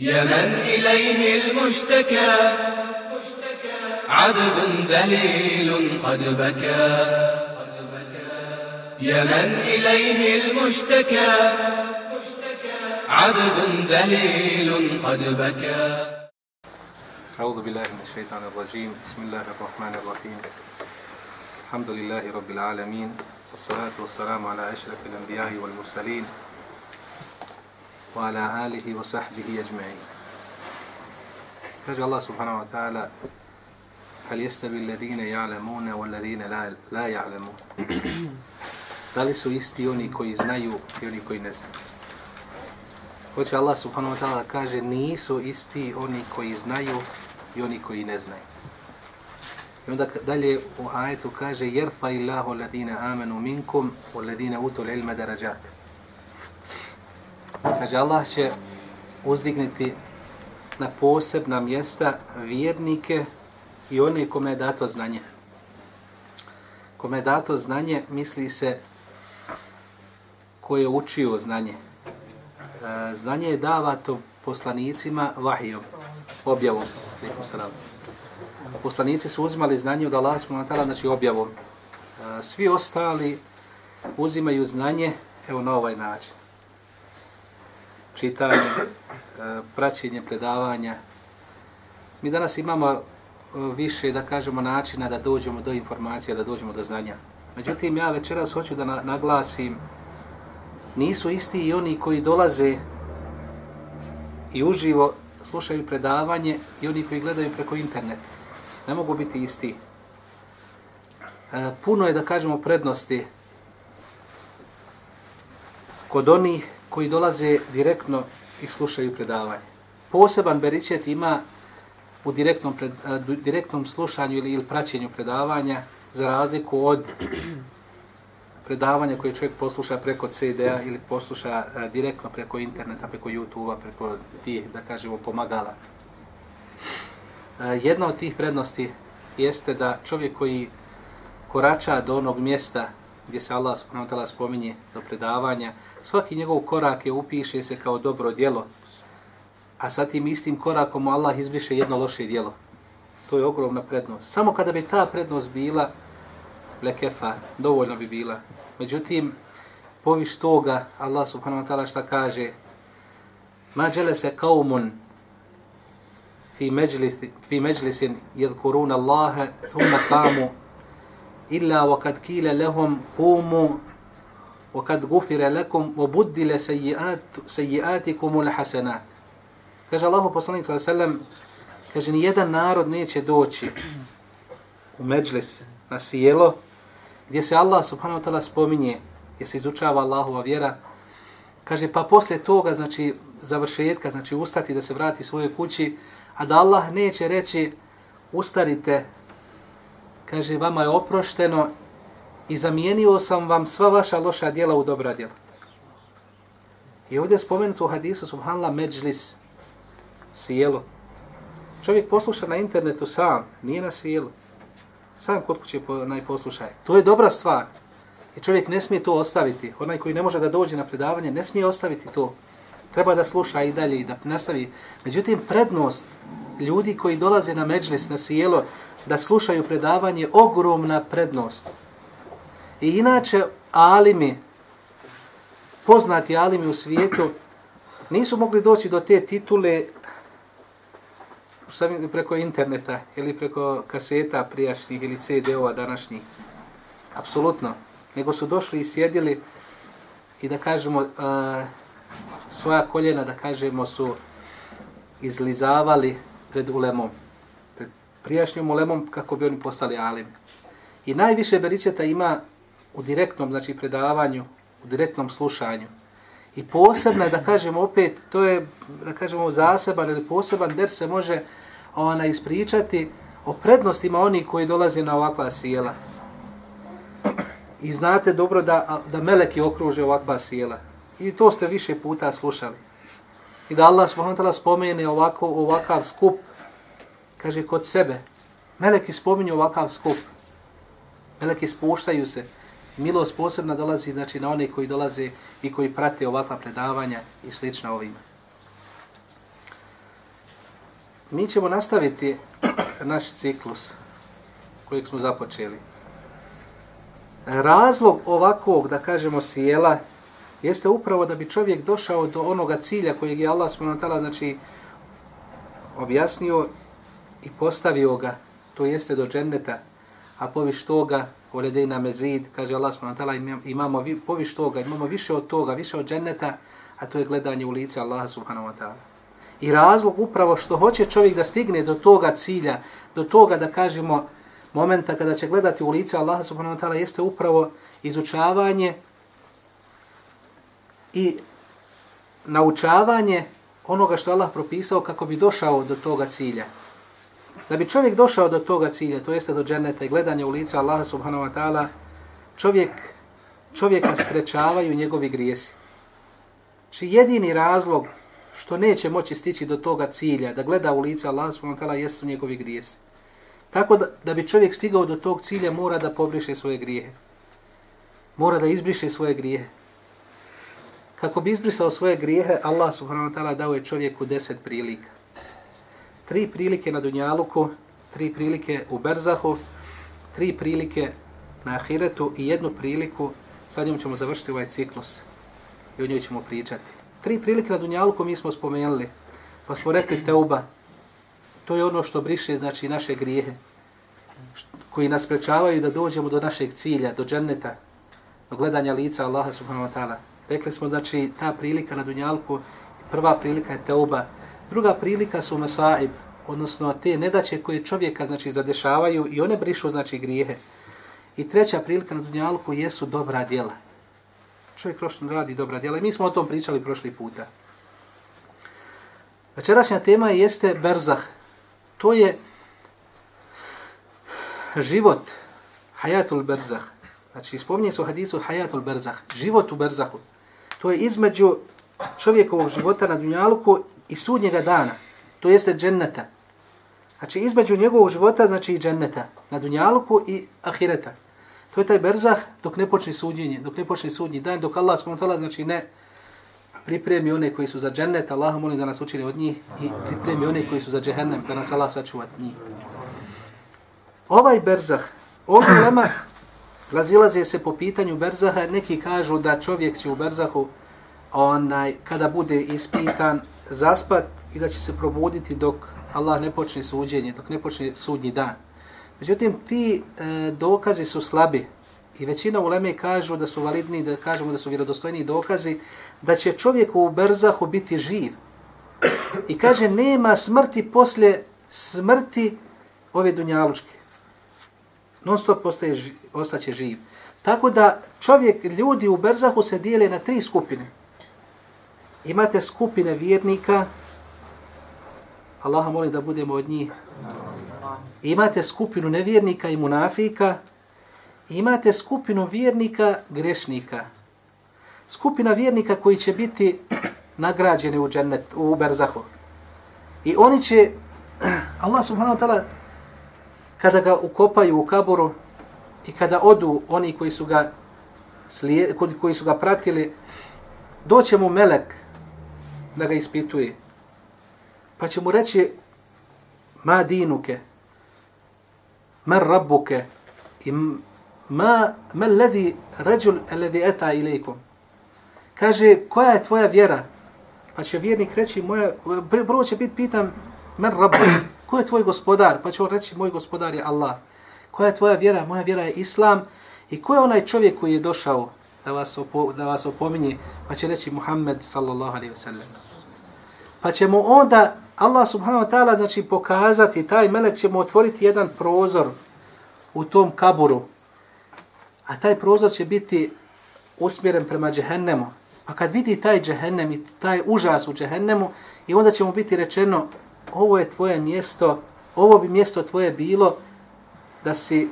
يا من إليه المشتكى. عبد ذليل قد بكى. يا من إليه المشتكى. عبد ذليل قد بكى. أعوذ بالله من الشيطان الرجيم. بسم الله الرحمن الرحيم. الحمد لله رب العالمين. والصلاة والسلام على أشرف الأنبياء والمرسلين. wa ala alihi wa sahbihi ajma'in. Kaže Allah subhanahu wa ta'ala, hal jestavi alladhina ja'lamuna wa alladhina la ja'lamuna. Da li su isti oni koji znaju i oni koji ne znaju? Hoće Allah subhanahu wa ta'ala kaže, nisu isti oni koji znaju i oni koji ne znaju. I onda dalje u ajetu kaže jerfa illahu alladine amenu minkum u alladine utul ilma darajat kaže Allah će uzdigniti na posebna mjesta vjernike i one kome je dato znanje. Kome je dato znanje, misli se ko je učio znanje. E, znanje je davato poslanicima vahijom, objavom. Poslanici su uzimali znanje od Allah znači objavom. E, svi ostali uzimaju znanje evo na ovaj način. Čitanje, eh, praćenje predavanja. Mi danas imamo eh, više, da kažemo, načina da dođemo do informacija, da dođemo do znanja. Međutim, ja večeras hoću da naglasim, nisu isti i oni koji dolaze i uživo slušaju predavanje i oni koji gledaju preko interneta. Ne mogu biti isti. E, puno je, da kažemo, prednosti kod onih koji dolaze direktno i slušaju predavanje. Poseban beričet ima u direktnom, pred, direktnom slušanju ili, ili praćenju predavanja za razliku od predavanja koje čovjek posluša preko CD-a ili posluša direktno preko interneta, preko YouTube-a, preko tih, da kažemo, pomagala. Jedna od tih prednosti jeste da čovjek koji korača do onog mjesta gdje se Allah subhanahu wa ta'ala spominje za predavanja, svaki njegov korak je upiše se kao dobro djelo, a sa tim istim korakom mu Allah izbriše jedno loše djelo. To je ogromna prednost. Samo kada bi ta prednost bila, lekefa, dovoljno bi bila. Međutim, poviš toga, Allah subhanahu wa ta'ala šta kaže, ma džele se kaumun fi, međlis, fi međlisin jedkuruna Allahe, thumma kamu, illa wa kad kile lehum kumu, wa kad gufira lakum wa buddile sejiatikum ul hasenat. Kaže Allahu poslanik sallallahu alejhi ve sellem, kaže ni jedan narod neće doći u medžlis na sjelo gdje se Allah subhanahu wa ta'ala spominje, gdje se izučava Allahova vjera. Kaže pa posle toga, znači završetka, znači ustati da se vrati svojoj kući, a da Allah neće reći ustarite, kaže vama je oprošteno i zamijenio sam vam sva vaša loša djela u dobra djela. I ovdje je spomenuto u hadisu subhanallah međlis, sjelo. Čovjek posluša na internetu sam, nije na sjelu. Sam kod kuće najposlušaj. To je dobra stvar. I čovjek ne smije to ostaviti. Onaj koji ne može da dođe na predavanje, ne smije ostaviti to. Treba da sluša i dalje i da nastavi. Međutim, prednost ljudi koji dolaze na međlis, na sjelo, da slušaju predavanje, ogromna prednost. I inače, alimi, poznati alimi u svijetu, nisu mogli doći do te titule sami preko interneta ili preko kaseta prijašnjih ili CD-ova današnjih. Apsolutno. Nego su došli i sjedili i da kažemo uh, svoja koljena, da kažemo, su izlizavali pred ulemom. Prijašnjom ulemom kako bi oni postali alim. I najviše beričeta ima u direktnom znači predavanju, u direktnom slušanju. I posebno da kažemo opet, to je, da kažemo, zaseban ili poseban der se može ona ispričati o prednostima oni koji dolaze na ovakva sjela. I znate dobro da, da meleki okruže ovakva sjela. I to ste više puta slušali. I da Allah subhanahu spomene ovako, ovakav skup, kaže kod sebe. Meleki spominju ovakav skup. Meleki spuštaju se. Milost posebna dolazi znači na one koji dolaze i koji prate ovakva predavanja i slična ovima. mi ćemo nastaviti naš ciklus kojeg smo započeli. Razlog ovakvog, da kažemo, sjela jeste upravo da bi čovjek došao do onoga cilja kojeg je Allah s.w.t. znači objasnio i postavio ga, to jeste do dženneta, a poviš toga, uredejna mezid, kaže Allah s.w.t. imamo poviš toga, imamo više od toga, više od dženneta, a to je gledanje u lice Allaha subhanahu wa ta'ala. I razlog upravo što hoće čovjek da stigne do toga cilja, do toga da kažemo momenta kada će gledati u lice Allaha subhanahu wa ta'ala jeste upravo izučavanje i naučavanje onoga što Allah propisao kako bi došao do toga cilja. Da bi čovjek došao do toga cilja, to jeste do dženeta i gledanja u lice Allaha subhanahu wa ta'ala, čovjek, čovjeka sprečavaju njegovi grijesi. Či jedini razlog što neće moći stići do toga cilja, da gleda u lice Allaha subhanahu wa ta'ala, jesu njegovi grijesi. Tako da, da bi čovjek stigao do tog cilja, mora da pobriše svoje grijehe. Mora da izbriše svoje grijehe. Kako bi izbrisao svoje grijehe, Allah subhanahu wa ta'ala dao je čovjeku deset prilika. Tri prilike na Dunjaluku, tri prilike u Berzahu, tri prilike na Ahiretu i jednu priliku, sad njom ćemo završiti ovaj ciklus i o njoj ćemo pričati. Tri prilike na Dunjaluku mi smo spomenuli, pa smo rekli Teuba, to je ono što briše znači naše grijehe, koji nas prečavaju da dođemo do našeg cilja, do dženneta, do gledanja lica Allaha subhanahu wa ta'ala. Rekli smo, znači, ta prilika na Dunjalku, prva prilika je Teuba, druga prilika su Masaib, odnosno te nedaće koje čovjeka, znači, zadešavaju i one brišu, znači, grijehe. I treća prilika na Dunjalku jesu dobra djela. Čovjek prošlo radi dobra djela i mi smo o tom pričali prošli puta. Večerašnja tema jeste Berzah. To je život, hajatul Berzah. Znači, spominje se u hadisu hajatul Berzah, život u Berzahu to je između čovjekovog života na dunjaluku i sudnjega dana, to jeste dženneta. Znači između njegovog života, znači i dženneta, na dunjaluku i ahireta. To je taj berzah dok ne počne sudnjenje, dok ne počne sudnji dan, dok Allah s.w.t. znači ne pripremi one koji su za džennet, Allah molim da nas učili od njih i pripremi one koji su za džehennem, da nas Allah sačuva od njih. Ovaj berzah, ovaj lema Razilaze se po pitanju berzaha, neki kažu da čovjek će u berzahu onaj, kada bude ispitan zaspat i da će se probuditi dok Allah ne počne suđenje, dok ne počne sudnji dan. Međutim, ti e, dokazi su slabi i većina uleme kažu da su validni, da kažemo da su vjerodostojni dokazi, da će čovjek u berzahu biti živ. I kaže, nema smrti poslije smrti ove dunjalučke non stop ostaje, ostaće živ. Tako da čovjek, ljudi u Berzahu se dijele na tri skupine. Imate skupine vjernika, Allah moli da budemo od njih. Imate skupinu nevjernika i munafika. Imate skupinu vjernika grešnika. Skupina vjernika koji će biti nagrađeni u, džennet, u Berzahu. I oni će, Allah subhanahu wa ta'ala, kada ga ukopaju u kaboru i kada odu oni koji su ga slijed, koji su ga pratili, doće mu melek da ga ispituje. Pa će mu reći ma dinuke, ma rabbuke i ma ma ledi ređul ledi eta ilaykum. Kaže koja je tvoja vjera? Pa će vjernik reći moja prvo će biti pitan men rabu, Ko je tvoj gospodar? Pa će on reći, moj gospodar je Allah. Koja je tvoja vjera? Moja vjera je Islam. I ko je onaj čovjek koji je došao da vas, opo, da vas opominje? Pa će reći Muhammed sallallahu alaihi wa sallam. Pa ćemo onda Allah subhanahu wa ta'ala znači pokazati, taj melek ćemo otvoriti jedan prozor u tom kaburu. A taj prozor će biti usmjeren prema džehennemu. Pa kad vidi taj džehennem i taj užas u džehennemu, i onda će mu biti rečeno, ovo je tvoje mjesto, ovo bi mjesto tvoje bilo da si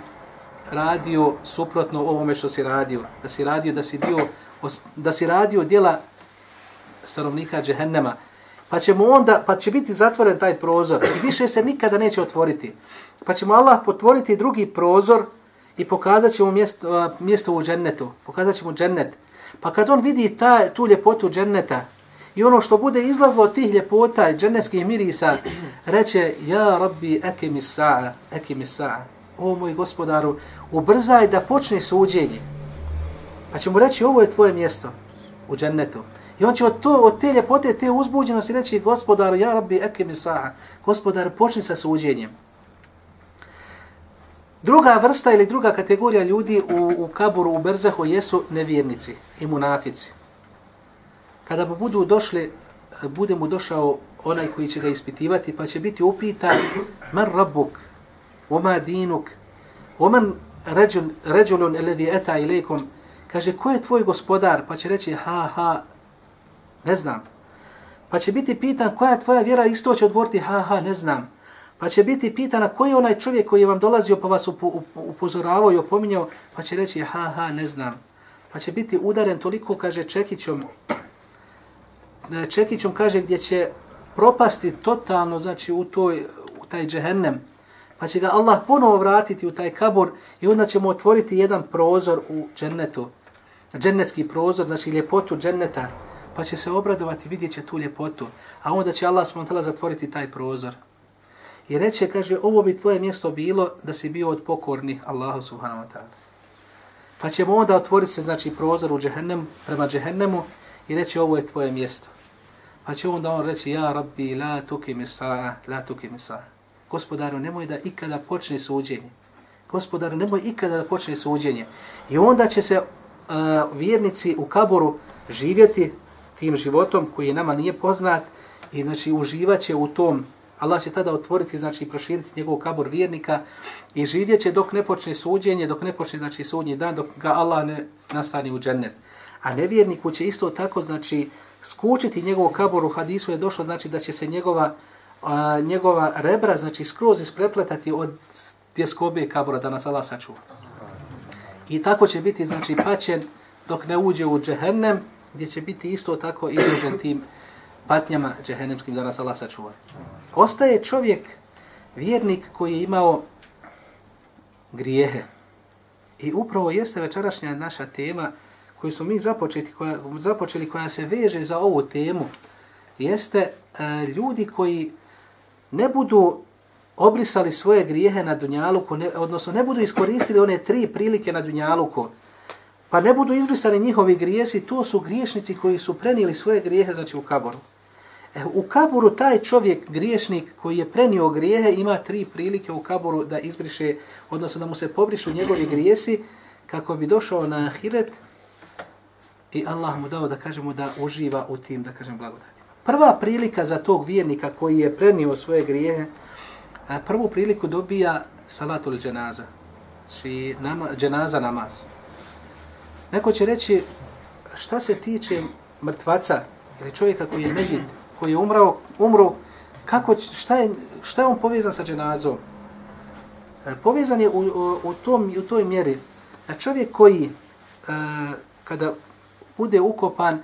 radio suprotno ovome što si radio, da si radio, da si dio, da si radio djela stanovnika džehennema, pa ćemo onda, pa će biti zatvoren taj prozor i više se nikada neće otvoriti. Pa ćemo Allah potvoriti drugi prozor i pokazat će mu mjesto, mjesto u džennetu, pokazat će mu džennet. Pa kad on vidi ta, tu ljepotu dženneta I ono što bude izlazlo od tih ljepota i džennetskih mirisa, reće, ja rabbi eke mi sa'a, eke mi sa'a. O moj gospodaru, ubrzaj da počne suđenje. Pa će mu reći, ovo je tvoje mjesto u džennetu. I on će od, to, od te ljepote, te uzbuđenosti reći, gospodaru, ja rabbi eke mi sa'a. Počni sa suđenjem. Druga vrsta ili druga kategorija ljudi u, u kaburu, u berzahu, jesu nevjernici i munafici. Kada mu budu došli, bude mu došao onaj koji će ga ispitivati, pa će biti upitan, man rabbuk, oma dinuk, oman ređulun eledi eta ilaikum, kaže, ko je tvoj gospodar? Pa će reći, ha, ha, ne znam. Pa će biti pitan, koja je tvoja vjera? Isto će odgovoriti, ha, ha, ne znam. Pa će biti pitana koji je onaj čovjek koji je vam dolazio pa vas upozoravao i opominjao, pa će reći ha ha ne znam. Pa će biti udaren toliko, kaže Čekićom, Čekićom kaže gdje će propasti totalno, znači u, toj, u taj džehennem, pa će ga Allah ponovo vratiti u taj kabor i onda ćemo otvoriti jedan prozor u džennetu, džennetski prozor, znači ljepotu dženneta, pa će se obradovati, vidjet će tu ljepotu, a onda će Allah smontala zatvoriti taj prozor. I reće, kaže, ovo bi tvoje mjesto bilo da si bio od pokornih Allahu subhanahu wa ta'ala. Pa ćemo onda otvoriti se, znači, prozor u džehennem, prema džehennemu i reći, ovo je tvoje mjesto. Pa će onda on reći, ja rabbi, la tuki misa'a, la tuki misa'a. Gospodaru, nemoj da ikada počne suđenje. Gospodaru, nemoj ikada da počne suđenje. I onda će se uh, vjernici u kaboru živjeti tim životom koji nama nije poznat i znači uživaće u tom Allah će tada otvoriti, znači proširiti njegov kabor vjernika i živjet će dok ne počne suđenje, dok ne počne znači sudnji dan, dok ga Allah ne nastani u džennet. A nevjerniku će isto tako, znači, skučiti njegov kabor u hadisu je došlo, znači da će se njegova, a, njegova rebra, znači skroz isprepletati od tjeskobe kabora da nas Allah sačuva. I tako će biti, znači, paćen dok ne uđe u džehennem, gdje će biti isto tako izložen tim patnjama džehennemskim da nas Allah sačuva ostaje čovjek, vjernik koji je imao grijehe. I upravo jeste večerašnja naša tema koju smo mi započeti, koja, započeli, koja se veže za ovu temu, jeste e, ljudi koji ne budu obrisali svoje grijehe na Dunjaluku, ne, odnosno ne budu iskoristili one tri prilike na Dunjaluku, pa ne budu izbrisani njihovi grijesi, to su griješnici koji su prenijeli svoje grijehe, znači u kaboru. E, u kaburu taj čovjek, griješnik koji je prenio grijehe, ima tri prilike u kaburu da izbriše, odnosno da mu se pobrišu njegovi grijesi, kako bi došao na ahiret i Allah mu dao da kažemo da uživa u tim, da kažem, blagodatima. Prva prilika za tog vjernika koji je prenio svoje grijehe, prvu priliku dobija salatul dženaza, znači nama, dženaza namaz. Neko će reći, šta se tiče mrtvaca ili čovjeka koji je medit, koji je umrao, umro, kako, šta, je, šta je on povezan sa dženazom? E, povezan je u, u, u, tom, u toj mjeri. A čovjek koji, e, kada bude ukopan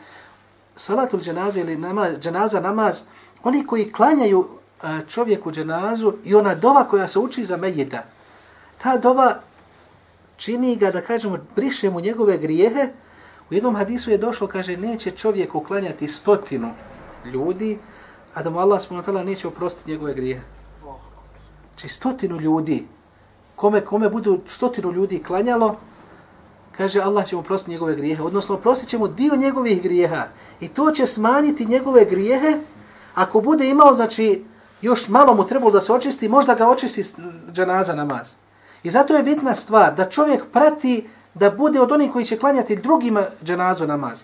salatul dženaze ili namaz, dženaza namaz, oni koji klanjaju e, čovjeku dženazu i ona dova koja se uči za medjeta, ta dova čini ga, da kažemo, briše mu njegove grijehe, U jednom hadisu je došlo, kaže, neće čovjek uklanjati stotinu ljudi, a da mu Allah s.w.t. neće oprostiti njegove grijehe. Znači stotinu ljudi, kome, kome budu stotinu ljudi klanjalo, kaže Allah će mu oprostiti njegove grijehe, odnosno oprostit će mu dio njegovih grijeha. I to će smanjiti njegove grijehe, ako bude imao, znači, još malo mu trebalo da se očisti, možda ga očisti džanaza namaz. I zato je bitna stvar da čovjek prati da bude od onih koji će klanjati drugima dženazu namaz.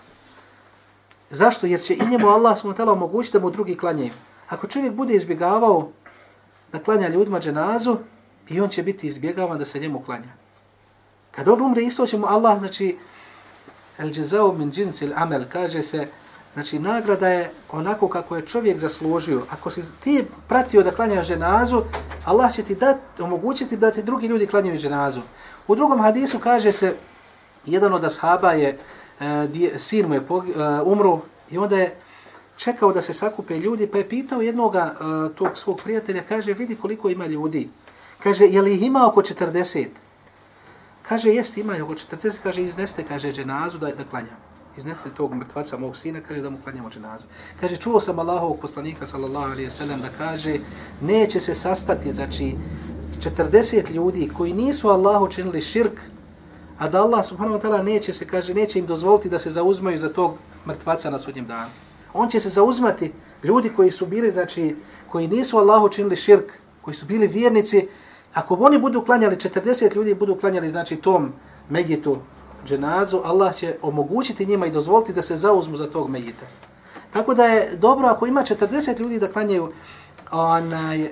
Zašto? Jer će i njemu Allah s.w.t. omogućiti da mu drugi klanjaju. Ako čovjek bude izbjegavao da klanja ljudima dženazu, i on će biti izbjegavan da se njemu klanja. Kad on umre, isto će mu Allah, znači, el džezao min džinsil amel, kaže se, znači, nagrada je onako kako je čovjek zaslužio. Ako si ti pratio da klanjaš ženazu, Allah će ti dati, omogućiti da ti drugi ljudi klanjaju ženazu. U drugom hadisu kaže se, jedan od ashaba je, uh, sin mu je e, umro i onda je čekao da se sakupe ljudi, pa je pitao jednog e, tog svog prijatelja, kaže, vidi koliko ima ljudi. Kaže, je li ih ima oko 40? Kaže, jest, ima oko 40, kaže, izneste, kaže, dženazu da, da klanjamo iznesite tog mrtvaca mog sina, kaže da mu klanjamo dženazu. Kaže, čuo sam Allahovog poslanika, sallallahu alaihi sallam, da kaže, neće se sastati, znači, 40 ljudi koji nisu Allahu činili širk, a da Allah subhanahu wa ta'ala neće se, kaže, neće im dozvoliti da se zauzmaju za tog mrtvaca na sudnjem danu. On će se zauzmati ljudi koji su bili, znači, koji nisu Allahu činili širk, koji su bili vjernici, ako oni budu klanjali, 40 ljudi budu klanjali, znači, tom medjitu, dženazu, Allah će omogućiti njima i dozvoliti da se zauzmu za tog medjita. Tako da je dobro ako ima 40 ljudi da klanjaju onaj,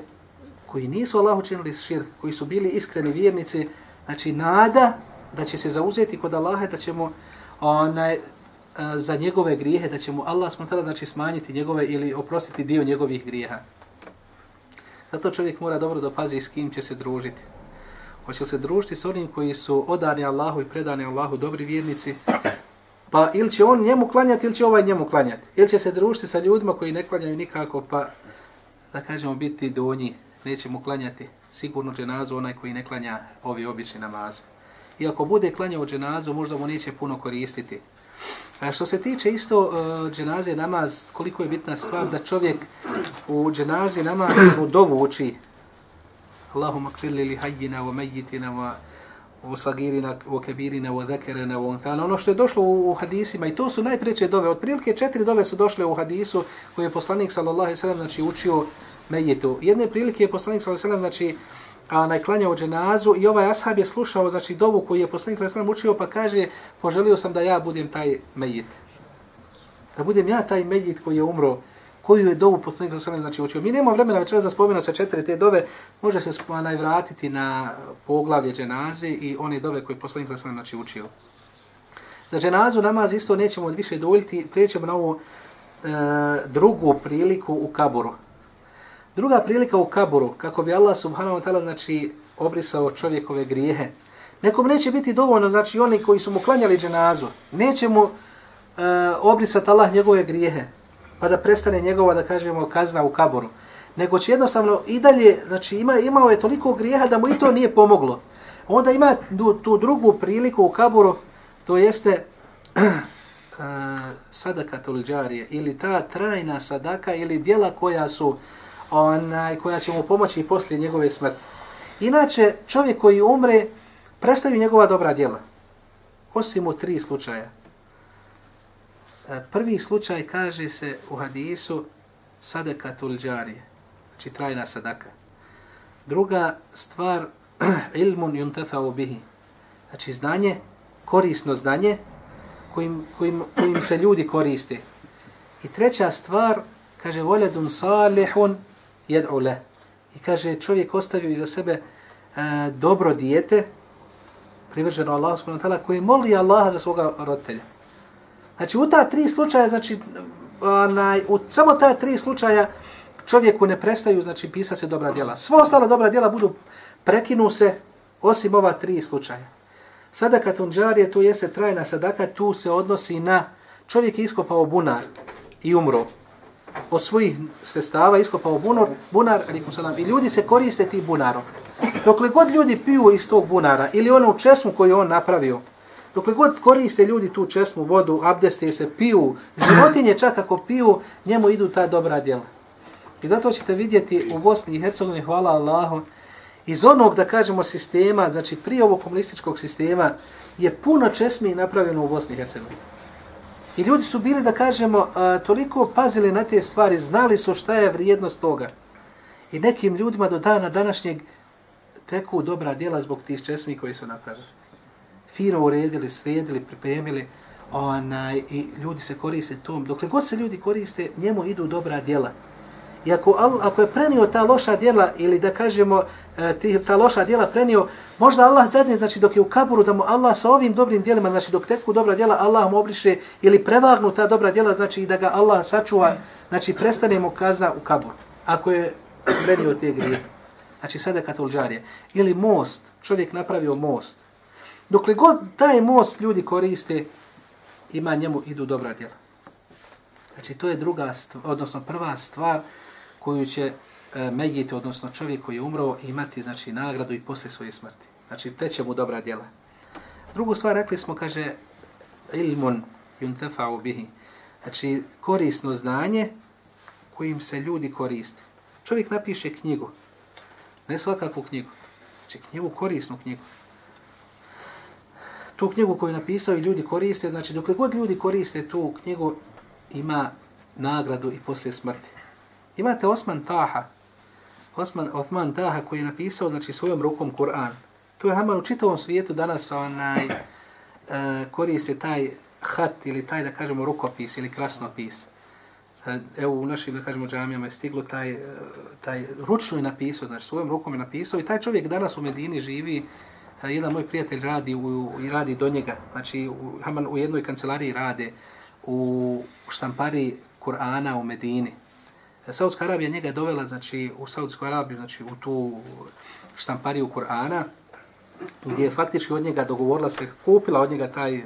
koji nisu Allahu činili širk, koji su bili iskreni vjernici, znači nada da će se zauzeti kod Allaha da ćemo onaj, eh, za njegove grijehe, da će mu Allah smutala znači smanjiti njegove ili oprostiti dio njegovih grijeha. Zato čovjek mora dobro da pazi s kim će se družiti. Hoće se družiti s onim koji su odani Allahu i predani Allahu dobri vjernici, pa ili će on njemu klanjati ili će ovaj njemu klanjati. Ili će se družiti sa ljudima koji ne klanjaju nikako, pa da kažemo biti donji, neće mu klanjati sigurno dženazu onaj koji ne klanja ovi obični namaze. I ako bude klanjao dženazu, možda mu neće puno koristiti. A što se tiče isto uh, dženaze namaz, koliko je bitna stvar da čovjek u dženazi namaz u dovu uči اللهم اغفر li hayyina wa mayyitina wa wa sagirina wa kabirina wa zakarina wa unthana. Ono što je došlo u, u hadisima i to su najpreće dove. Otprilike četiri dove su došle u hadisu koje je poslanik sallallahu alejhi ve sellem znači učio mejitu. Jedne prilike je poslanik sallallahu alejhi ve sellem znači a najklanjao dženazu i ovaj ashab je slušao znači dovu koju je poslanik sallallahu alejhi ve sellem učio pa kaže poželio sam da ja budem taj mejit. Da budem ja taj mejit koji je umro koju je dovu poslanik sa alejhi znači učio. Mi nemamo vremena večeras da spomenemo sve četiri te dove, može se onaj vratiti na poglavlje dženaze i one dove koje poslanik sa alejhi znači učio. Za dženazu namaz isto nećemo više dovoljiti, prijećemo na ovu e, drugu priliku u kaburu. Druga prilika u kaburu, kako bi Allah subhanahu wa ta'ala znači, obrisao čovjekove grijehe. Nekom neće biti dovoljno, znači oni koji su mu klanjali dženazu, neće mu e, obrisati Allah njegove grijehe, pa da prestane njegova, da kažemo, kazna u kaburu. Nego će jednostavno i dalje, znači ima, imao je toliko grijeha da mu i to nije pomoglo. Onda ima tu, tu drugu priliku u kaburu, to jeste eh, uh, sadaka tulđarije, ili ta trajna sadaka, ili dijela koja su onaj, koja će mu pomoći i poslije njegove smrti. Inače, čovjek koji umre, prestaju njegova dobra djela. Osim u tri slučaja. E, prvi slučaj kaže se u hadisu sadaka tulđarije, znači trajna sadaka. Druga stvar, ilmun yuntafa bihi, znači znanje, korisno znanje kojim, kojim, kojim se ljudi koriste. I treća stvar, kaže, voledun salihun jed'u le. I kaže, čovjek ostavio iza sebe e, dobro dijete, privrženo Allah subhanahu wa ta'ala, koji moli Allaha za svoga roditelja. Znači, u ta tri slučaja, znači, onaj, u samo ta tri slučaja čovjeku ne prestaju, znači, pisa se dobra djela. Svo ostala dobra djela budu, prekinu se, osim ova tri slučaja. Sadaka tunđarije, to jeste trajna sadaka, tu se odnosi na čovjek je iskopao bunar i umro od svojih sestava iskopao bunar, bunar salam, i ljudi se koriste ti bunarom. Dokle god ljudi piju iz tog bunara ili ono česmu koju on napravio, dokle god koriste ljudi tu česmu, vodu, abdeste se, piju, životinje čak ako piju, njemu idu ta dobra djela. I zato ćete vidjeti u Bosni i Hercegovini, hvala Allahu, iz onog, da kažemo, sistema, znači prije ovog komunističkog sistema, je puno česmi napravljeno u Bosni i Hercegovini. I ljudi su bili, da kažemo, toliko pazili na te stvari, znali su šta je vrijednost toga. I nekim ljudima do dana današnjeg teku dobra djela zbog tih česmi koji su napravili. Fino uredili, sredili, pripremili, onaj, i ljudi se koriste tom. Dokle god se ljudi koriste, njemu idu dobra djela. I ako, ako je prenio ta loša djela, ili da kažemo, e, ti, ta loša djela prenio, možda Allah dadne, znači dok je u kaburu, da mu Allah sa ovim dobrim djelima, znači dok teku dobra djela, Allah mu obriše ili prevagnu ta dobra djela, znači i da ga Allah sačuva, znači prestane mu kazna u kaburu. Ako je prenio te grije. Znači sada katolđarije. Ili most, čovjek napravio most. Dokle god taj most ljudi koriste, ima njemu idu dobra djela. Znači to je druga, stvar, odnosno prva stvar, koju će e, Megit, odnosno čovjek koji je umro, imati znači, nagradu i posle svoje smrti. Znači, te će mu dobra djela. Drugu stvar rekli smo, kaže, ilmun yuntafa'u bihi. Znači, korisno znanje kojim se ljudi koriste. Čovjek napiše knjigu, ne svakakvu knjigu, znači knjigu, korisnu knjigu. Tu knjigu koju napisao i ljudi koriste, znači dokle god ljudi koriste tu knjigu, ima nagradu i poslije smrti. Imate Osman Taha, Osman, Osman Taha koji je napisao znači, svojom rukom Kur'an. To je Haman u čitavom svijetu danas onaj, e, koriste taj hat ili taj, da kažemo, rukopis ili krasnopis. E, evo u našim, da kažemo, džamijama je stiglo taj, e, taj ručno je napisao, znači svojom rukom je napisao i taj čovjek danas u Medini živi, jedan moj prijatelj radi u, i radi do njega, znači u, Haman u jednoj kancelariji rade u štampari Kur'ana u Medini. Saudska Arabija njega dovela znači, u Saudsku Arabiju, znači u tu štampariju Kur'ana, gdje je faktički od njega dogovorila se, kupila od njega taj,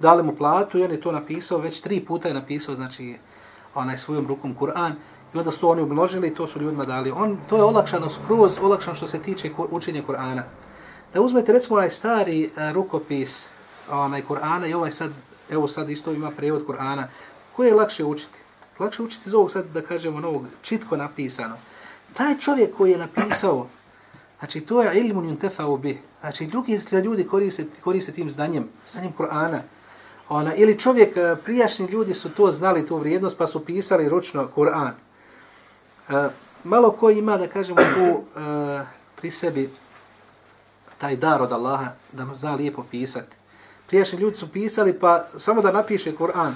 dali mu platu i on je to napisao, već tri puta je napisao, znači, onaj svojom rukom Kur'an, i onda su oni umnožili i to su ljudima dali. On, to je olakšano skroz, olakšano što se tiče učenja Kur'ana. Da uzmete recimo onaj stari uh, rukopis onaj Kur'ana i ovaj sad, evo sad isto ima prevod Kur'ana, koje je lakše učiti? Lakše učiti iz ovog sad, da kažemo, novog, čitko napisano. Taj čovjek koji je napisao, znači to je ilmun yuntefa'u bih, Znači, drugi ljudi koriste, koriste tim znanjem, znanjem Kur'ana. Ona, ili čovjek, e, prijašnji ljudi su to znali, tu vrijednost, pa su pisali ručno Kur'an. E, malo ko ima, da kažemo, tu e, pri sebi taj dar od Allaha, da mu zna lijepo pisati. Prijašnji ljudi su pisali, pa samo da napiše Kur'an,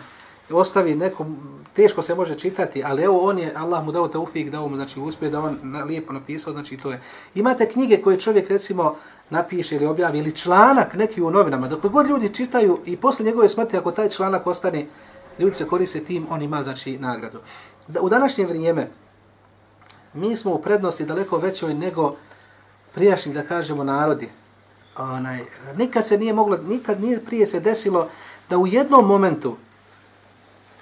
ostavi nekom, teško se može čitati, ali evo on je, Allah mu dao taufik, dao mu, znači, uspije da on na, lijepo napisao, znači to je. Imate knjige koje čovjek, recimo, napiše ili objavi, ili članak neki u novinama, dok god ljudi čitaju i posle njegove smrti, ako taj članak ostane, ljudi se koriste tim, on ima, znači, nagradu. Da, u današnje vrijeme, mi smo u prednosti daleko većoj nego prijašnjih, da kažemo, narodi. Onaj, nikad se nije moglo, nikad nije prije se desilo da u jednom momentu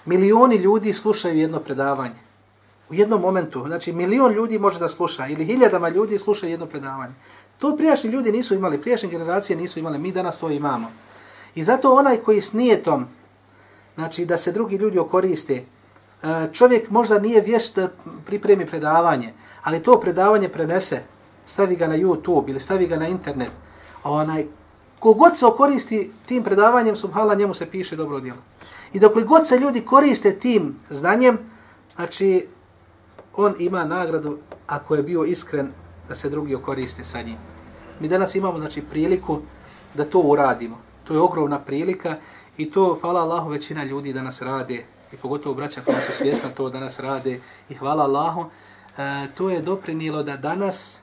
milioni ljudi slušaju jedno predavanje. U jednom momentu, znači milion ljudi može da sluša ili hiljadama ljudi slušaju jedno predavanje. To prijašnji ljudi nisu imali, prijašnje generacije nisu imali, mi danas to imamo. I zato onaj koji s nijetom, znači da se drugi ljudi okoriste, e, čovjek možda nije vješt da pripremi predavanje, ali to predavanje prenese, stavi ga na YouTube ili stavi ga na internet, onaj, kogod se okoristi tim predavanjem, subhala njemu se piše dobro djelo. I dok god se ljudi koriste tim znanjem, znači on ima nagradu ako je bio iskren da se drugi koriste sa njim. Mi danas imamo znači priliku da to uradimo. To je ogromna prilika i to, hvala Allahu, većina ljudi danas rade i pogotovo braća koja su svjesna to danas rade i hvala Allahu, e, to je doprinilo da danas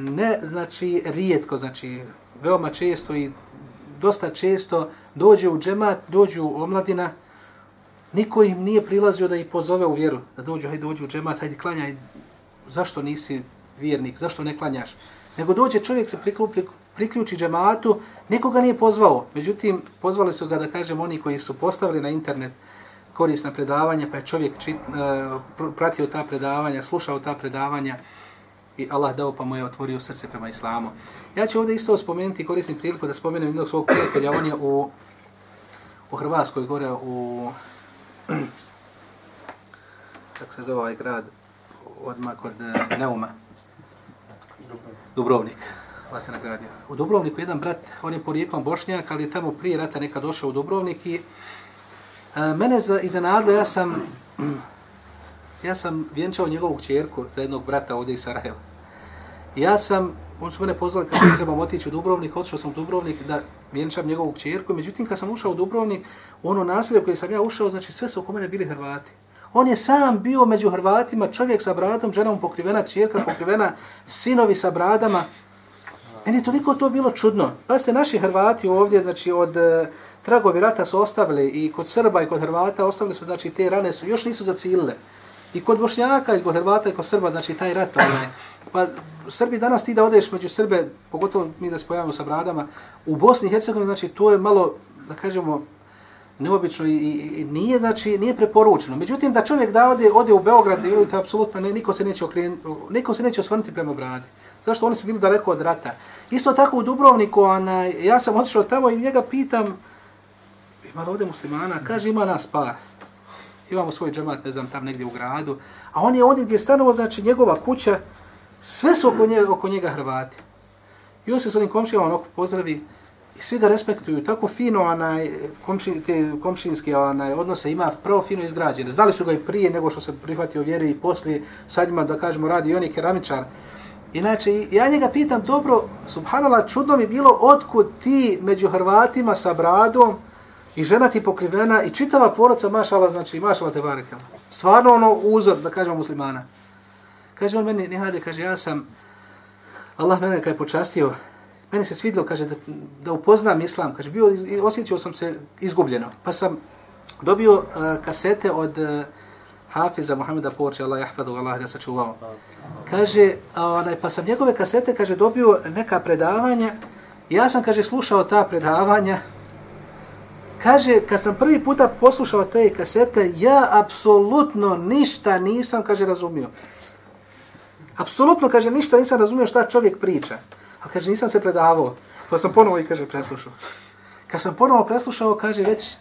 ne, znači, rijetko, znači, veoma često i dosta često dođe u džemat, dođu omladina, niko im nije prilazio da ih pozove u vjeru, da dođu, hajde dođu u džemat, hajde klanjaj, zašto nisi vjernik, zašto ne klanjaš? Nego dođe čovjek se priklupi, priključi džematu, nikoga nije pozvao, međutim, pozvali su ga da kažem oni koji su postavili na internet korisna predavanja, pa je čovjek čit, e, pratio ta predavanja, slušao ta predavanja, i Allah dao pa mu je otvorio srce prema islamu. Ja ću ovdje isto spomenuti, korisnim priliku da spomenem jednog svog prijatelja, on je u, u Hrvatskoj gore u, kako se zove ovaj grad, odmah kod eh, Neuma, Dubrovnik. Nagradio. U Dubrovniku jedan brat, on je porijeklom Bošnjak, ali tamo prije rata neka došao u Dubrovnik i a, eh, mene za, iznenadlo, ja sam ja sam vjenčao njegovu čerku za jednog brata ovdje iz Sarajeva. Ja sam, on su mene pozvali kad sam otići u Dubrovnik, otišao sam u Dubrovnik da vjenčam njegovu čerku. Međutim, kad sam ušao u Dubrovnik, u ono naselje koje sam ja ušao, znači sve su oko mene bili Hrvati. On je sam bio među Hrvatima, čovjek sa bradom, ženom pokrivena, čerka pokrivena, sinovi sa bradama. Meni je toliko to bilo čudno. Pa ste naši Hrvati ovdje, znači od e, tragovi rata su ostavili i kod Srba i kod Hrvata ostavili su, znači te rane su, još nisu zacilile. I kod Bošnjaka, i kod Hrvata, i kod Srba, znači taj rat, onaj. Pa Srbi danas ti da odeš među Srbe, pogotovo mi da se pojavimo sa bradama, u Bosni i Hercegovini, znači to je malo, da kažemo, neobično i, i, nije, znači, nije preporučeno. Međutim, da čovjek da ode, ode u Beograd, vjerujte, apsolutno ne, niko se neće okrenuti, niko se neće osvrnuti prema bradi. Zašto oni su bili daleko od rata. Isto tako u Dubrovniku, ona, ja sam otišao tamo i njega pitam, ima ovdje muslimana, kaže ima nas par. Imamo svoj džemat, ne znam, tam negdje u gradu. A on je ovdje gdje je stanovo, znači njegova kuća, sve su oko njega, oko njega Hrvati. I on se s onim komšijama onako pozdravi i svi ga respektuju. Tako fino onaj, komši, te komšinske onaj, odnose ima pravo fino izgrađene. Znali su ga i prije nego što se prihvatio vjere i poslije, sad ima da kažemo radi i on je keramičar. Inače, ja njega pitam, dobro, subhanallah, čudno mi bilo otkud ti među Hrvatima sa bradom i žena ti pokrivena i čitava porodca mašala, znači mašala te barekama. Stvarno ono uzor, da kažemo muslimana. Kaže on meni, ne hajde, kaže, ja sam, Allah mene kad je počastio, meni se svidilo, kaže, da, da upoznam islam, kaže, bio, osjećao sam se izgubljeno, pa sam dobio uh, kasete od uh, Hafiza Muhameda Porče, Allah jahfadu, Allah ga sačuvao. Kaže, onaj, pa sam njegove kasete, kaže, dobio neka predavanja, ja sam, kaže, slušao ta predavanja, kaže, kad sam prvi puta poslušao te kasete, ja apsolutno ništa nisam, kaže, razumio. Apsolutno, kaže, ništa nisam razumio šta čovjek priča. Ali, kaže, nisam se predavao. Pa sam ponovo i, kaže, preslušao. Kad sam ponovo preslušao, kaže, već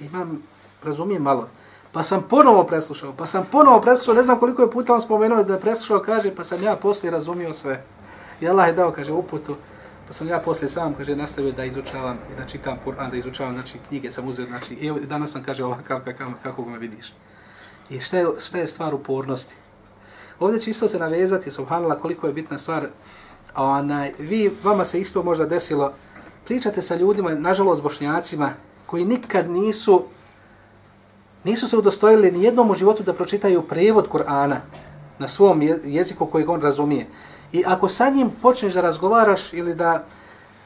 imam, razumijem malo. Pa sam ponovo preslušao, pa sam ponovo preslušao, ne znam koliko je puta on spomenuo da je preslušao, kaže, pa sam ja poslije razumio sve. I Allah je dao, kaže, uputu, pa sam ja posle sam, kaže, nastavio da izučavam i da čitam Kur'an, da izučavam, znači, knjige sam uzeo, znači, i danas sam, kaže, ovakav, kakav, kako me vidiš. I šta je, šta je stvar upornosti? Ovdje će isto se navezati, subhanallah, koliko je bitna stvar. Onaj, vi, vama se isto možda desilo, pričate sa ljudima, nažalost bošnjacima, koji nikad nisu, nisu se udostojili ni jednom u životu da pročitaju prevod Kur'ana na svom jeziku kojeg on razumije. I ako sa njim počneš da razgovaraš ili da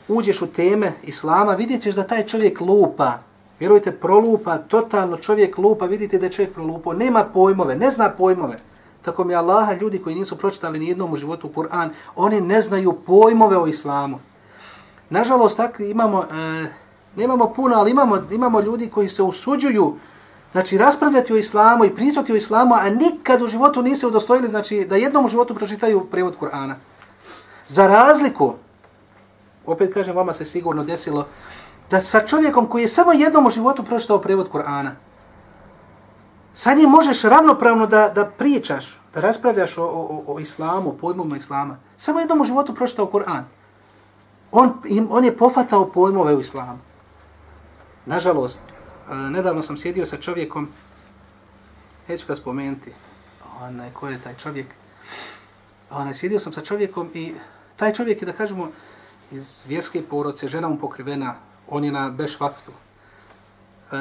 uđeš u teme Islama, vidjet ćeš da taj čovjek lupa. Vjerujte, prolupa, totalno čovjek lupa, vidite da je čovjek prolupao. Nema pojmove, ne zna pojmove. Tako mi Allaha, ljudi koji nisu pročitali ni jednom u životu Kur'an, oni ne znaju pojmove o islamu. Nažalost, tako imamo, e, nemamo puno, ali imamo, imamo ljudi koji se usuđuju znači, raspravljati o islamu i pričati o islamu, a nikad u životu nisi udostojili, znači, da jednom u životu pročitaju prevod Kur'ana. Za razliku, opet kažem, vama se sigurno desilo, da sa čovjekom koji je samo jednom u životu pročitao prevod Kur'ana, Sa njim možeš ravnopravno da, da pričaš, da raspravljaš o, o, o islamu, o pojmovima islama. Samo jednom u životu pročitao Kur'an. On, on je pofatao pojmove u islamu. Nažalost, nedavno sam sjedio sa čovjekom, neću ga spomenuti, onaj, ko je taj čovjek, onaj, sjedio sam sa čovjekom i taj čovjek je, da kažemo, iz vjerske poroce, žena mu pokrivena, on je na bešfaktu.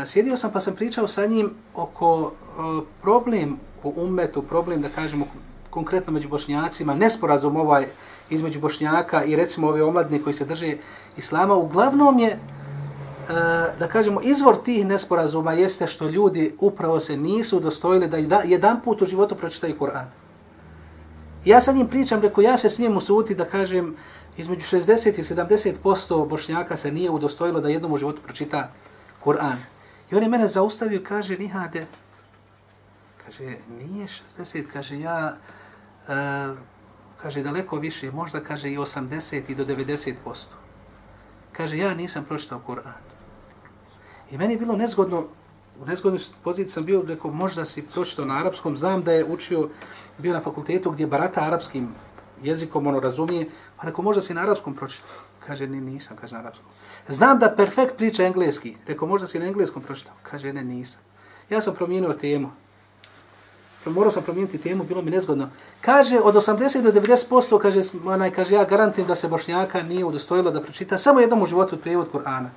sjedio sam pa sam pričao sa njim oko problem u umetu, problem da kažemo konkretno među bošnjacima, nesporazum ovaj između bošnjaka i recimo ove omladne koji se drže islama, uglavnom je, E, da kažemo, izvor tih nesporazuma jeste što ljudi upravo se nisu dostojili da jedan put u životu pročitaju Kur'an. Ja sa njim pričam, reko, ja se smijem usuti da kažem, između 60 i 70% bošnjaka se nije udostojilo da jednom u životu pročita Kur'an. I on je mene zaustavio, kaže, Nihade, kaže, nije 60, kaže, ja, uh, kaže, daleko više, možda, kaže, i 80 i do 90%. Kaže, ja nisam pročitao Kur'an. I meni je bilo nezgodno, u nezgodnoj poziciji sam bio, rekao, možda si pročito na arapskom, znam da je učio, bio na fakultetu gdje barata arapskim jezikom, ono razumije, pa rekao, možda si na arapskom pročito. Kaže, ne, nisam, kaže na arapskom. Znam da perfekt priča engleski. Rekao, možda si na engleskom pročitao. Kaže, ne, nisam. Ja sam promijenio temu. Morao sam promijeniti temu, bilo mi nezgodno. Kaže, od 80 do 90%, kaže, onaj, kaže, ja garantim da se Bošnjaka nije udostojilo da pročita samo jednom u životu prijevod Kur'ana.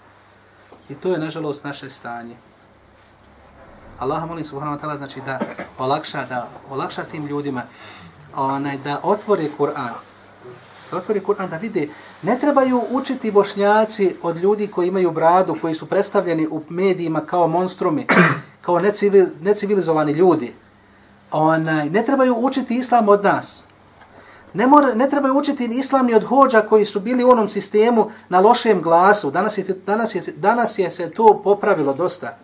I to je, nažalost, naše stanje. Allah molim subhanahu wa ta'ala, znači da olakša, da olakša tim ljudima, onaj, da otvore Kur'an, da otvori Kur'an da vide, ne trebaju učiti bošnjaci od ljudi koji imaju bradu, koji su predstavljeni u medijima kao monstrumi, kao necivil, necivilizovani ljudi. Onaj, ne trebaju učiti islam od nas. Ne, mora, ne trebaju učiti islam ni od hođa koji su bili u onom sistemu na lošem glasu. Danas je, danas je, danas je se to popravilo dosta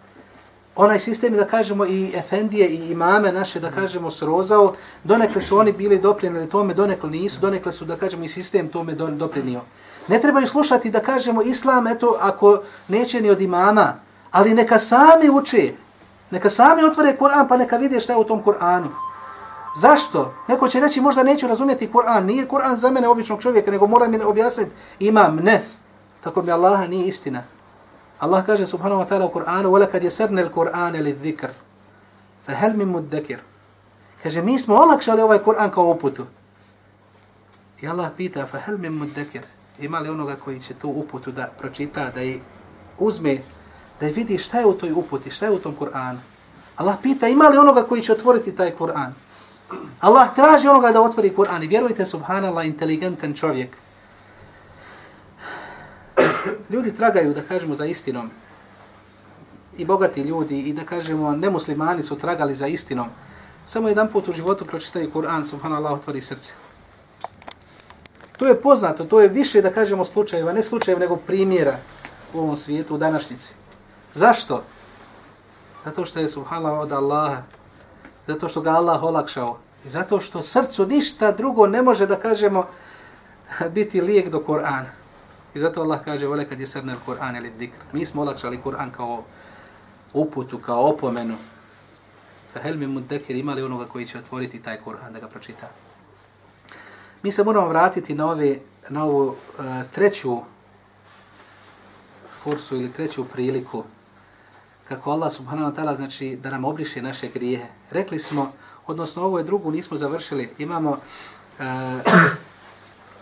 onaj sistem, da kažemo, i efendije i imame naše, da kažemo, srozao, donekle su oni bili doprinili tome, donekle nisu, donekle su, da kažemo, i sistem tome doprinio. Ne trebaju slušati da kažemo islam, eto, ako neće ni od imama, ali neka sami uče, neka sami otvore Kur'an, pa neka vide šta je u tom Kur'anu. Zašto? Neko će reći možda neću razumjeti Kur'an. Nije Kur'an za mene običnog čovjeka, nego mora mi objasniti imam. Ne. Tako mi Allaha nije istina. Allah kaže subhanahu wa ta'ala u Kur'anu وَلَكَدْ يَسَرْنَ الْقُرْآنَ لِذِّكَرُ فَهَلْ مِمُ الدَّكِرُ Kaže mi smo olakšali ovaj Kur'an kao uputu. I Allah pita فَهَلْ مِمُ الدَّكِرُ Ima li onoga koji će tu uputu da pročita, da je uzme, da je vidi šta je u toj uputi, šta je u tom Kur'anu. Allah pita ima li onoga koji će otvoriti taj Kur'an. Allah traži onoga da otvori Kur'an i vjerujte, subhanallah, inteligentan čovjek. Ljudi tragaju, da kažemo, za istinom. I bogati ljudi, i da kažemo, nemuslimani su tragali za istinom. Samo jedan put u životu pročitaju Kur'an, subhanallah, otvori srce. To je poznato, to je više, da kažemo, slučajeva, ne slučajeva, nego primjera u ovom svijetu, u današnjici. Zašto? Zato što je, subhanallah, od Allaha, zato što ga Allah olakšao. I zato što srcu ništa drugo ne može da kažemo biti lijek do Kur'ana. I zato Allah kaže, vole kad je srnel Kur'an ili dikr. Mi smo olakšali Kur'an kao uputu, kao opomenu. Fa hel mi ima imali onoga koji će otvoriti taj Kur'an da ga pročita. Mi se moramo vratiti na, ove, na ovu uh, treću forsu ili treću priliku kako Allah subhanahu wa ta'ala znači da nam obriše naše grijehe. Rekli smo, odnosno ovo je drugu nismo završili, imamo e, uh,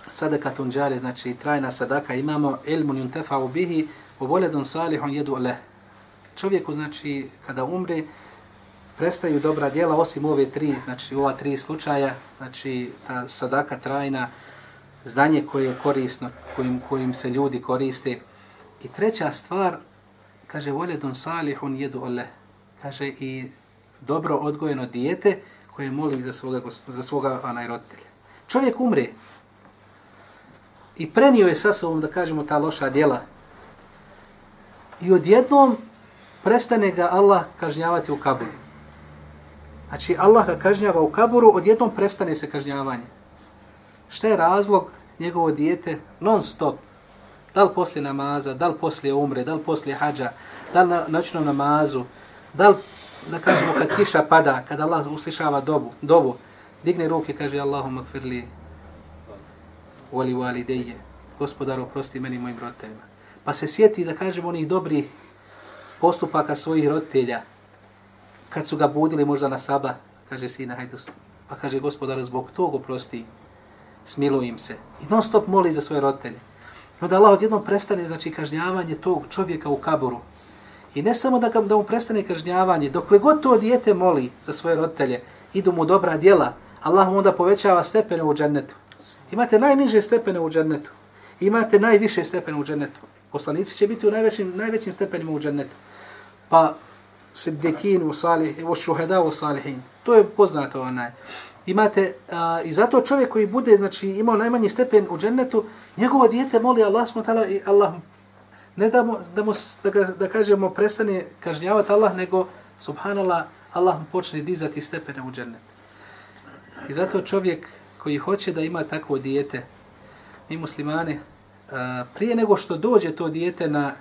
sadaka tunđare, znači trajna sadaka, imamo ilmun yuntefa u bihi, u salihun jedu leh. Čovjeku, znači, kada umre, prestaju dobra djela, osim ove tri, znači ova tri slučaja, znači ta sadaka trajna, znanje koje je korisno, kojim, kojim se ljudi koriste. I treća stvar, kaže, voledun salihun jedu ole. Kaže, i dobro odgojeno dijete koje moli za svoga, za svoga onaj roditelja. Čovjek umre, i prenio je sa sobom, da kažemo, ta loša djela. I odjednom prestane ga Allah kažnjavati u kaburu. Znači, Allah ga kažnjava u kaburu, odjednom prestane se kažnjavanje. Šta je razlog njegovo dijete non stop? Da li poslije namaza, da li poslije umre, da li poslije hađa, da li na noćnom namazu, da li, da kažemo, kad kiša pada, kad Allah uslišava dobu, dovu, digne ruke, kaže Allahumma kfirli, voli valideje, gospodar oprosti meni mojim roditeljima. Pa se sjeti da kažemo onih dobrih postupaka svojih roditelja, kad su ga budili možda na saba, kaže sina, hajde, pa kaže gospodar, zbog tog oprosti, smiluj im se. I non stop moli za svoje roditelje. No da Allah odjednom prestane, znači, kažnjavanje tog čovjeka u kaboru. I ne samo da, ga, da mu prestane kažnjavanje, dokle god to dijete moli za svoje roditelje, idu mu dobra djela, Allah mu onda povećava stepene u džennetu. Imate najniže stepene u džennetu. Imate najviše stepene u džennetu. Poslanici će biti u najvećim, najvećim stepenima u džennetu. Pa siddiqin u salih, u šuheda u salihin. To je poznato onaj. Imate, a, i zato čovjek koji bude, znači, imao najmanji stepen u džennetu, njegovo dijete moli Allah smutala i Allah ne da, mu, da, mu, da, ga, da kažemo prestane kažnjavati Allah, nego subhanallah, Allah mu počne dizati stepene u džennet. I zato čovjek koji hoće da ima takvo dijete, mi muslimani, prije nego što dođe to dijete na,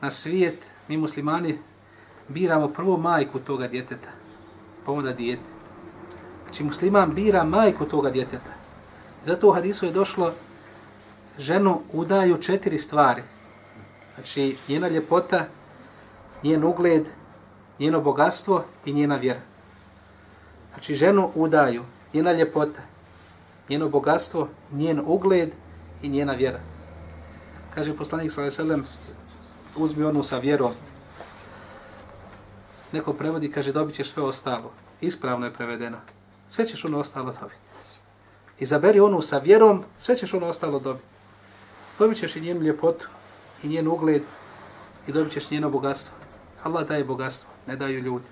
na svijet, mi muslimani biramo prvo majku toga djeteta, pa onda dijete. Znači musliman bira majku toga djeteta. Zato u hadisu je došlo ženu udaju četiri stvari. Znači njena ljepota, njen ugled, njeno bogatstvo i njena vjera. Znači ženu udaju njena ljepota, njeno bogatstvo, njen ugled i njena vjera. Kaže poslanik sallallahu alejhi ve sellem uzmi onu sa vjerom. Neko prevodi, kaže, dobit ćeš sve ostalo. Ispravno je prevedeno. Sve ćeš ono ostalo dobiti. Izaberi onu sa vjerom, sve ćeš ono ostalo dobiti. Dobit ćeš i njenu ljepotu, i njen ugled, i dobit ćeš njeno bogatstvo. Allah daje bogatstvo, ne daju ljudi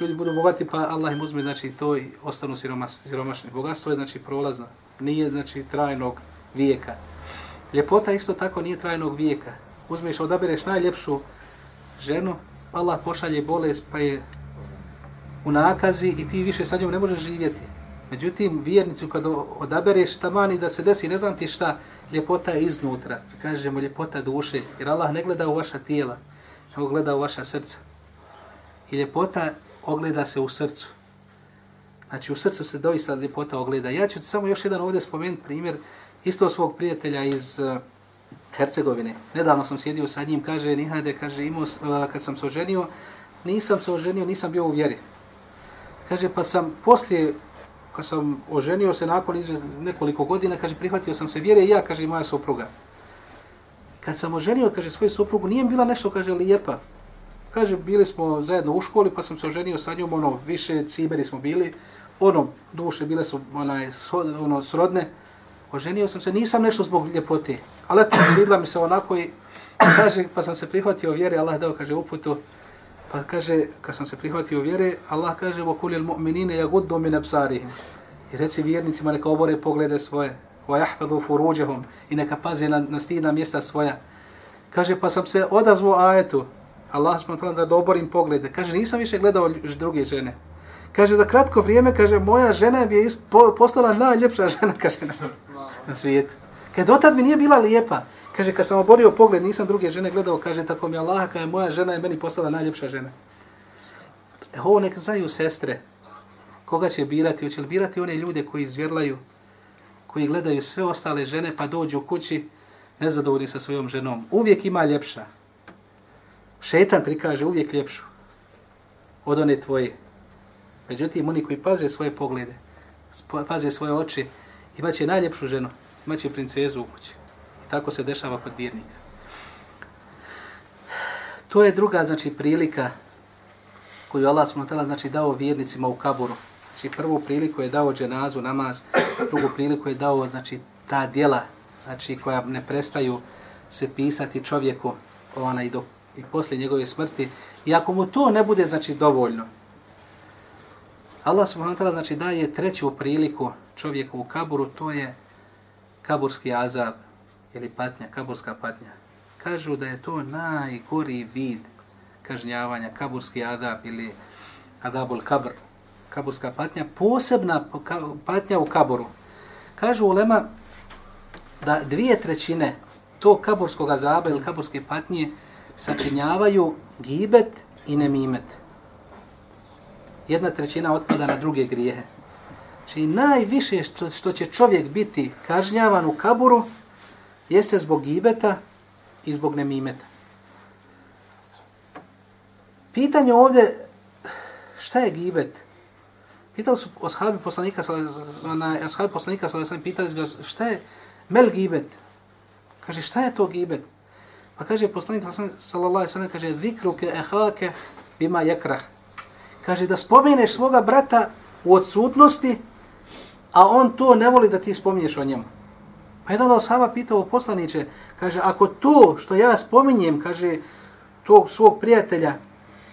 ljudi budu bogati, pa Allah im uzme, znači, to i ostanu siromašni. Bogatstvo je, znači, prolazno. Nije, znači, trajnog vijeka. Ljepota isto tako nije trajnog vijeka. Uzmeš, odabereš najljepšu ženu, Allah pošalje bolest, pa je u nakazi i ti više sa njom ne možeš živjeti. Međutim, vjernicu kad odabereš tamani da se desi, ne znam ti šta, ljepota je iznutra. Kažemo ljepota duše, jer Allah ne gleda u vaša tijela, nego gleda u vaša srca. I ljepota ogleda se u srcu. Znači, u srcu se doista ljepota ogleda. Ja ću samo još jedan ovdje spomenuti primjer isto svog prijatelja iz uh, Hercegovine. Nedavno sam sjedio sa njim, kaže, Nihade, kaže, imao, uh, kad sam se oženio, nisam se oženio, nisam bio u vjeri. Kaže, pa sam poslije, kad sam oženio se nakon izvez, nekoliko godina, kaže, prihvatio sam se vjere i ja, kaže, moja supruga. Kad sam oženio, kaže, svoju suprugu, nije bila nešto, kaže, lijepa. Kaže, bili smo zajedno u školi, pa sam se oženio sa njom, ono, više cimeri smo bili, ono, duše bile su, onaj, ono, srodne. Oženio sam se, nisam nešto zbog ljepote, ali eto, vidla mi se onako i, kaže, pa sam se prihvatio vjere, Allah dao, kaže, uputu, Pa kaže, kad sam se prihvatio vjere, Allah kaže, وَكُلِ الْمُؤْمِنِينَ يَغُدُّ مِنَ بْسَارِهِمْ I reci vjernicima, neka obore poglede svoje, وَيَحْفَذُوا فُرُوđَهُمْ I neka paze na, na stidna mjesta svoja. Kaže, pa sam se odazvo ajetu, Allah smo da doborim poglede. Kaže, nisam više gledao druge žene. Kaže, za kratko vrijeme, kaže, moja žena bi je postala najljepša žena, kaže, na, na svijetu. Kaže, dotad mi nije bila lijepa. Kaže, kad sam oborio pogled, nisam druge žene gledao, kaže, tako mi Allah, kaže, moja žena je meni postala najljepša žena. E, ovo nek znaju sestre. Koga će birati? Hoće li birati one ljude koji izvjerlaju, koji gledaju sve ostale žene, pa dođu u kući nezadovoljni sa svojom ženom. Uvijek ima ljepša. Šetan prikaže uvijek ljepšu od one tvoje. Međutim, oni koji paze svoje poglede, paze svoje oči, imaće najljepšu ženu, imaće princezu u kući. Tako se dešava kod vjernika. To je druga znači prilika koju Allah smo znači dao vjernicima u kaburu. Znači prvu priliku je dao dženazu, namaz, drugu priliku je dao znači ta djela znači koja ne prestaju se pisati čovjeku ona i do i posle njegove smrti i ako mu to ne bude znači dovoljno Allah subhanahu wa ta'ala znači daje treću priliku čovjeku u kaburu to je kaburski azab ili patnja, kaburska patnja. Kažu da je to najgori vid kažnjavanja, kaburski adab ili adabul kabr, kaburska patnja, posebna patnja u kaburu. Kažu ulema da dvije trećine to kaburskog azaba ili kaburske patnje sačinjavaju gibet i nemimet. Jedna trećina otpada na druge grijehe. Znači najviše što, što će čovjek biti kažnjavan u kaburu jeste zbog gibeta i zbog nemimeta. Pitanje ovdje, šta je gibet? Pitali su ashabi poslanika, na ashabi poslanika, sada sam pitali ga, šta je mel gibet? Kaže, šta je to gibet? Pa kaže poslanik, sallallahu alaihi sallam, kaže, zikruke ehake bima jekrah. Kaže, da spomeneš svoga brata u odsutnosti, a on to ne voli da ti spominješ o njemu. Pa jedan od ashaba pitao poslaniće, kaže, ako to što ja spominjem, kaže, tog svog prijatelja,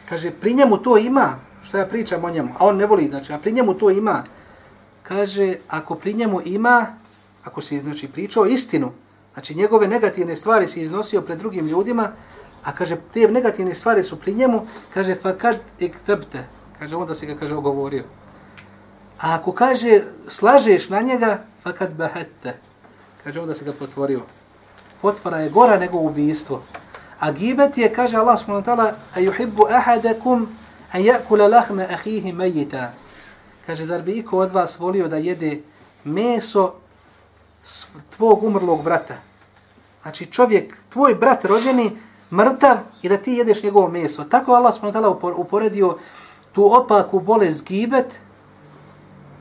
kaže, pri njemu to ima, što ja pričam o njemu, a on ne voli, znači, a pri njemu to ima, kaže, ako pri njemu ima, ako si, znači, pričao istinu, znači, njegove negativne stvari si iznosio pred drugim ljudima, a kaže, te negativne stvari su pri njemu, kaže, fa kad ik tebte, kaže, onda si ga, kaže, ogovorio. A ako kaže, slažeš na njega, fa kad behette, Kaže ovdje se ga potvorio. Potvora je gora nego ubijstvo. A gibet je, kaže Allah subhanahu wa ta'ala, a yuhibbu ahadakum an yakula lahma akhihi mayyita. Kaže, zar bi iko od vas volio da jede meso tvog umrlog brata? Znači čovjek, tvoj brat rođeni, mrtav i da ti jedeš njegovo meso. Tako Allah subhanahu wa ta'ala uporedio tu opaku bolest gibet,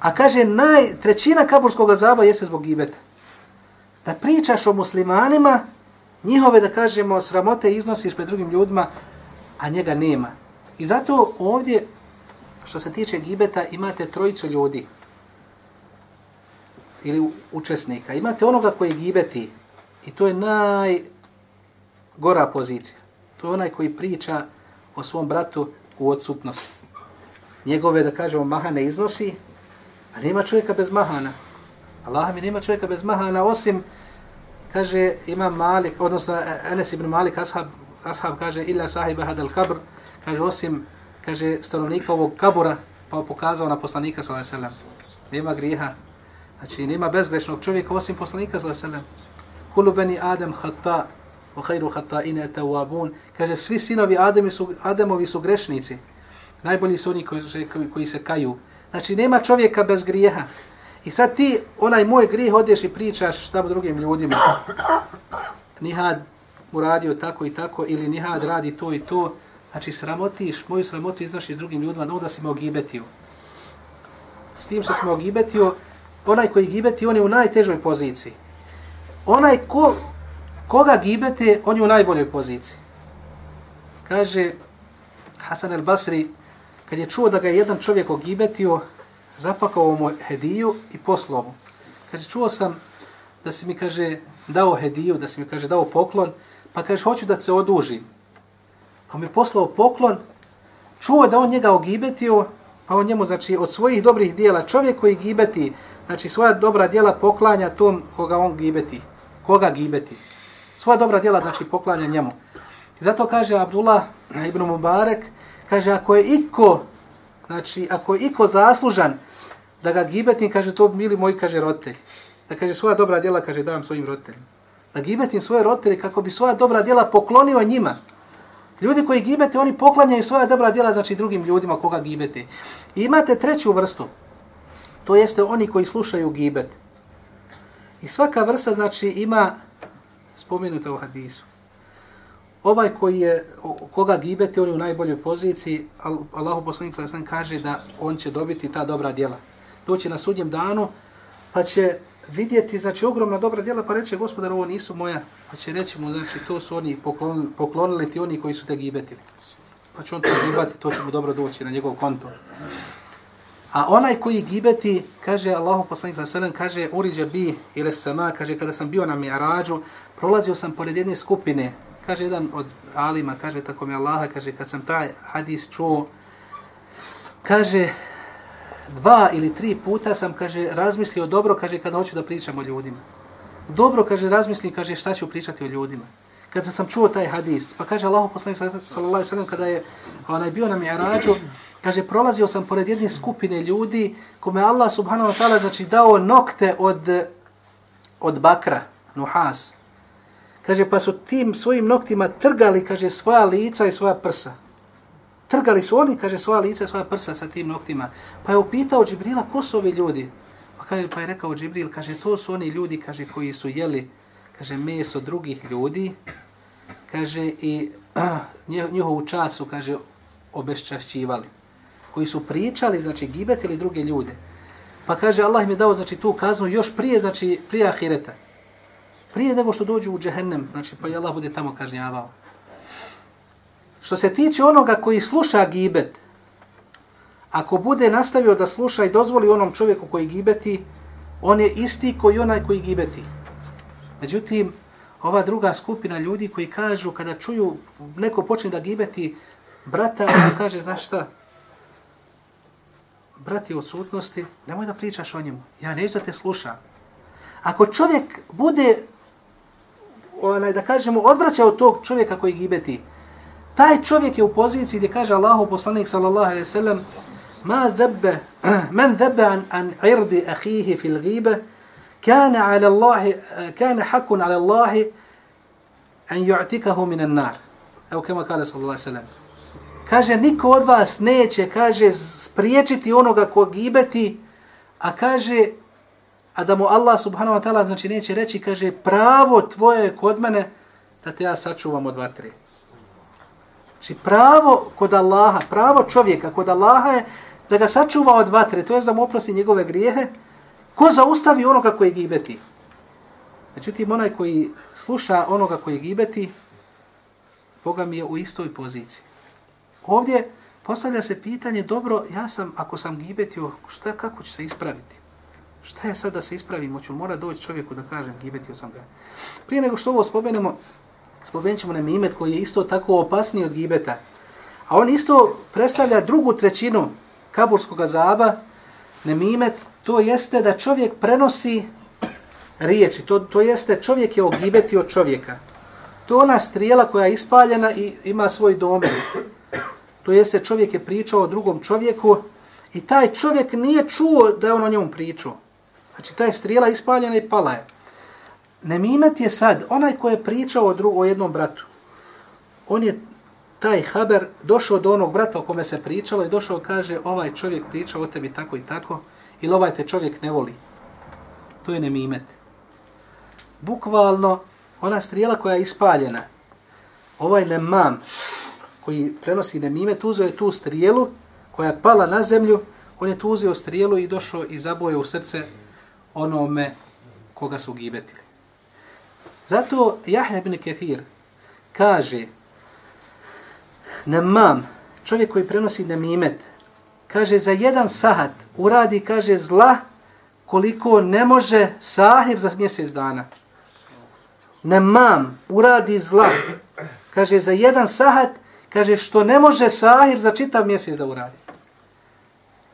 a kaže, naj, trećina kaburskog zaba jeste zbog gibeta da pričaš o muslimanima, njihove, da kažemo, sramote iznosiš pred drugim ljudima, a njega nema. I zato ovdje, što se tiče gibeta, imate trojicu ljudi ili učesnika. Imate onoga koji gibeti i to je najgora pozicija. To je onaj koji priča o svom bratu u odsutnosti. Njegove, da kažemo, mahane iznosi, a nema čovjeka bez mahana. Allah mi nema čovjeka bez mahana, osim, kaže, ima Malik, odnosno e, Enes ibn Malik, ashab, ashab kaže, illa sahiba hadal kabr, kaže, osim, kaže, stanovnika ovog kabura, pa pokazao na poslanika, sallallahu alejhi ve sellem. nema grijeha. Znači, nema bezgrešnog čovjeka osim poslanika, sallallahu alejhi ve sellem. Kulu bani Adam khata wa khayru khata'ina tawwabun. Kaže, svi sinovi Ademi su, Ademovi su grešnici. Najbolji su oni koji, koji, koji se kaju. Znači, nema čovjeka bez grijeha. I sad ti, onaj moj grih odeš i pričaš tamo drugim ljudima. Nihad uradio tako i tako, ili Nihad radi to i to. Znači, sramotiš, moju sramotu iznošiš drugim ljudima, da onda si me ogibetio. S tim što smo ogibetio, onaj koji gibeti, on je u najtežoj poziciji. Onaj ko, koga gibete, on je u najboljoj poziciji. Kaže Hasan el Basri, kad je čuo da ga je jedan čovjek ogibetio, zapakao mu hediju i poslao mu. Kaže, čuo sam da si mi, kaže, dao hediju, da si mi, kaže, dao poklon, pa kaže, hoću da se odužim. Pa mi poslao poklon, čuo da on njega ogibetio, pa on njemu, znači, od svojih dobrih dijela, čovjek koji gibeti, znači, svoja dobra dijela poklanja tom koga on gibeti. Koga gibeti? Svoja dobra dijela, znači, poklanja njemu. I zato kaže Abdullah ibn Mubarek, kaže, ako je iko, znači, ako je iko zaslužan da ga gibetim, kaže, to mili moji, kaže, roditelj. Da kaže, svoja dobra djela, kaže, dam svojim roditeljima. Da gibetim svoje roditelje kako bi svoja dobra djela poklonio njima. Ljudi koji gibete, oni poklanjaju svoja dobra djela, znači drugim ljudima koga gibete. I imate treću vrstu. To jeste oni koji slušaju gibet. I svaka vrsta, znači, ima spomenuta u hadisu. Ovaj koji je, koga gibete, on je u najboljoj poziciji, Allahu poslanik sa kaže da on će dobiti ta dobra djela. Doći na sudnjem danu, pa će vidjeti, znači, ogromna dobra djela, pa reće, gospodar, ovo nisu moja. Pa će reći mu, znači, to su oni poklonili, poklonili ti oni koji su te gibetili. Pa će on to gibati, to će mu dobro doći na njegov konto. A onaj koji gibeti, kaže Allahu poslanik sa sallam, kaže uriđa bi ili sama, kaže kada sam bio na mi'rađu, prolazio sam pored jedne skupine, kaže jedan od alima, kaže tako mi Allaha, kaže kad sam taj hadis čuo, kaže dva ili tri puta sam, kaže, razmislio dobro, kaže, kada hoću da pričam o ljudima. Dobro, kaže, razmislim, kaže, šta ću pričati o ljudima. Kada sam čuo taj hadis, pa kaže Allahu poslanik sallallahu alejhi ve sellem kada je onaj bio na mi'rađu, kaže, prolazio sam pored jedne skupine ljudi kome Allah subhanahu wa ta'ala znači dao nokte od, od bakra, nuhas. Kaže, pa su tim svojim noktima trgali, kaže, svoja lica i svoja prsa. Trgali su oni, kaže, svoja lica i svoja prsa sa tim noktima. Pa je upitao Džibrila, ko su ovi ljudi? Pa, kaže, pa je rekao Džibril, kaže, to su oni ljudi, kaže, koji su jeli, kaže, meso drugih ljudi, kaže, i njihovu času, kaže, obeščašćivali koji su pričali, znači gibetili druge ljude. Pa kaže Allah im je dao znači tu kaznu još prije, znači prije ahireta. Prije nego što dođu u džehennem, znači pa je Allah bude tamo kažnjavao. Što se tiče onoga koji sluša gibet, ako bude nastavio da sluša i dozvoli onom čovjeku koji gibeti, on je isti koji onaj koji gibeti. Međutim, ova druga skupina ljudi koji kažu kada čuju neko počne da gibeti brata, on kaže, znaš šta, brati u sutnosti, nemoj da pričaš o njemu. Ja neću da te slušam. Ako čovjek bude, onaj, da kažemo, odvraćao tog čovjeka koji gibeti, taj čovjek je u poziciji gdje kaže Allahu poslanik sallallahu alaihi sallam ma dhebbe, men dhebbe an, an irdi ahihi fil gibe, kane ala Allahi, kane hakun ala Allahi an ju'tikahu minan nar. Evo kema kale sallallahu alaihi sallam kaže, niko od vas neće, kaže, spriječiti onoga ko gibeti, a kaže, a da mu Allah subhanahu wa ta'ala, znači neće reći, kaže, pravo tvoje kod mene, da te ja sačuvam od vatre. Znači, pravo kod Allaha, pravo čovjeka kod Allaha je da ga sačuva od vatre, to je da mu oprosti njegove grijehe, ko zaustavi onoga koji gibeti. Međutim, onaj koji sluša onoga koji gibeti, Boga mi je u istoj poziciji. Ovdje postavlja se pitanje, dobro, ja sam, ako sam gibetio, šta, kako ću se ispraviti? Šta je sad da se ispravimo? Ću mora doći čovjeku da kažem, gibetio sam ga. Prije nego što ovo spomenemo, spomenut ćemo nemimet koji je isto tako opasniji od gibeta. A on isto predstavlja drugu trećinu kaburskog zaba, nemimet, to jeste da čovjek prenosi riječi, to, to jeste čovjek je ogibetio čovjeka. To je ona strijela koja je ispaljena i ima svoj domen. To jeste čovjek je pričao o drugom čovjeku I taj čovjek nije čuo da je on o njemu pričao. Znači, ta je strijela ispaljena i pala je. Nemimet je sad, onaj ko je pričao o, drugo, o jednom bratu, on je taj haber došao do onog brata o kome se pričalo i došao kaže ovaj čovjek priča o tebi tako i tako ili ovaj te čovjek ne voli. To je nemimet. Bukvalno, ona strijela koja je ispaljena, ovaj nemam koji prenosi nemimet, uzeo je tu strijelu koja je pala na zemlju, on je tu uzeo strijelu i došao i zaboje u srce onome koga su gibetili. Zato Jahja ibn Kethir kaže nemam, čovjek koji prenosi nemimet, kaže za jedan sahat uradi, kaže zla koliko ne može sahir za mjesec dana. Nemam, uradi zla. Kaže za jedan sahat, kaže što ne može sahir za čitav mjesec da uradi.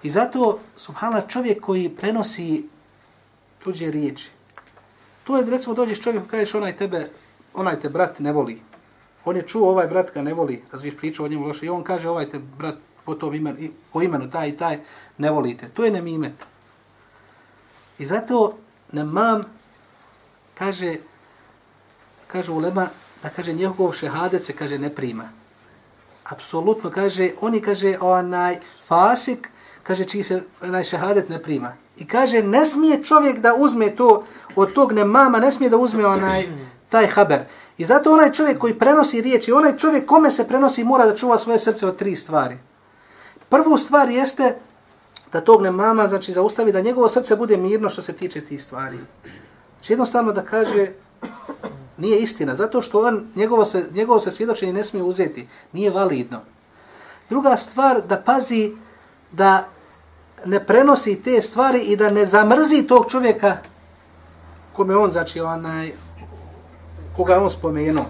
I zato, subhanallah, čovjek koji prenosi tuđe riječi, to je, recimo, dođeš čovjek kažeš onaj tebe, onaj te brat ne voli. On je čuo ovaj brat ga ne voli, razviš priču o njemu loše, i on kaže ovaj te brat po, tom imenu, po imenu taj i taj ne volite. To je nemimet. I zato nemam, kaže, kaže ulema, da kaže njegov šehadet se kaže ne prima. Apsolutno kaže, oni kaže onaj fasik, kaže čiji se onaj šehadet ne prima. I kaže ne smije čovjek da uzme to od tog nemama, ne smije da uzme onaj taj haber. I zato onaj čovjek koji prenosi riječi, onaj čovjek kome se prenosi mora da čuva svoje srce od tri stvari. Prvu stvar jeste da tog ne mama, znači zaustavi da njegovo srce bude mirno što se tiče tih stvari. Znači jednostavno da kaže nije istina, zato što on, njegovo se, njegovo se svjedočenje ne smije uzeti, nije validno. Druga stvar, da pazi da ne prenosi te stvari i da ne zamrzi tog čovjeka kome on, znači, onaj, koga on spomenuo,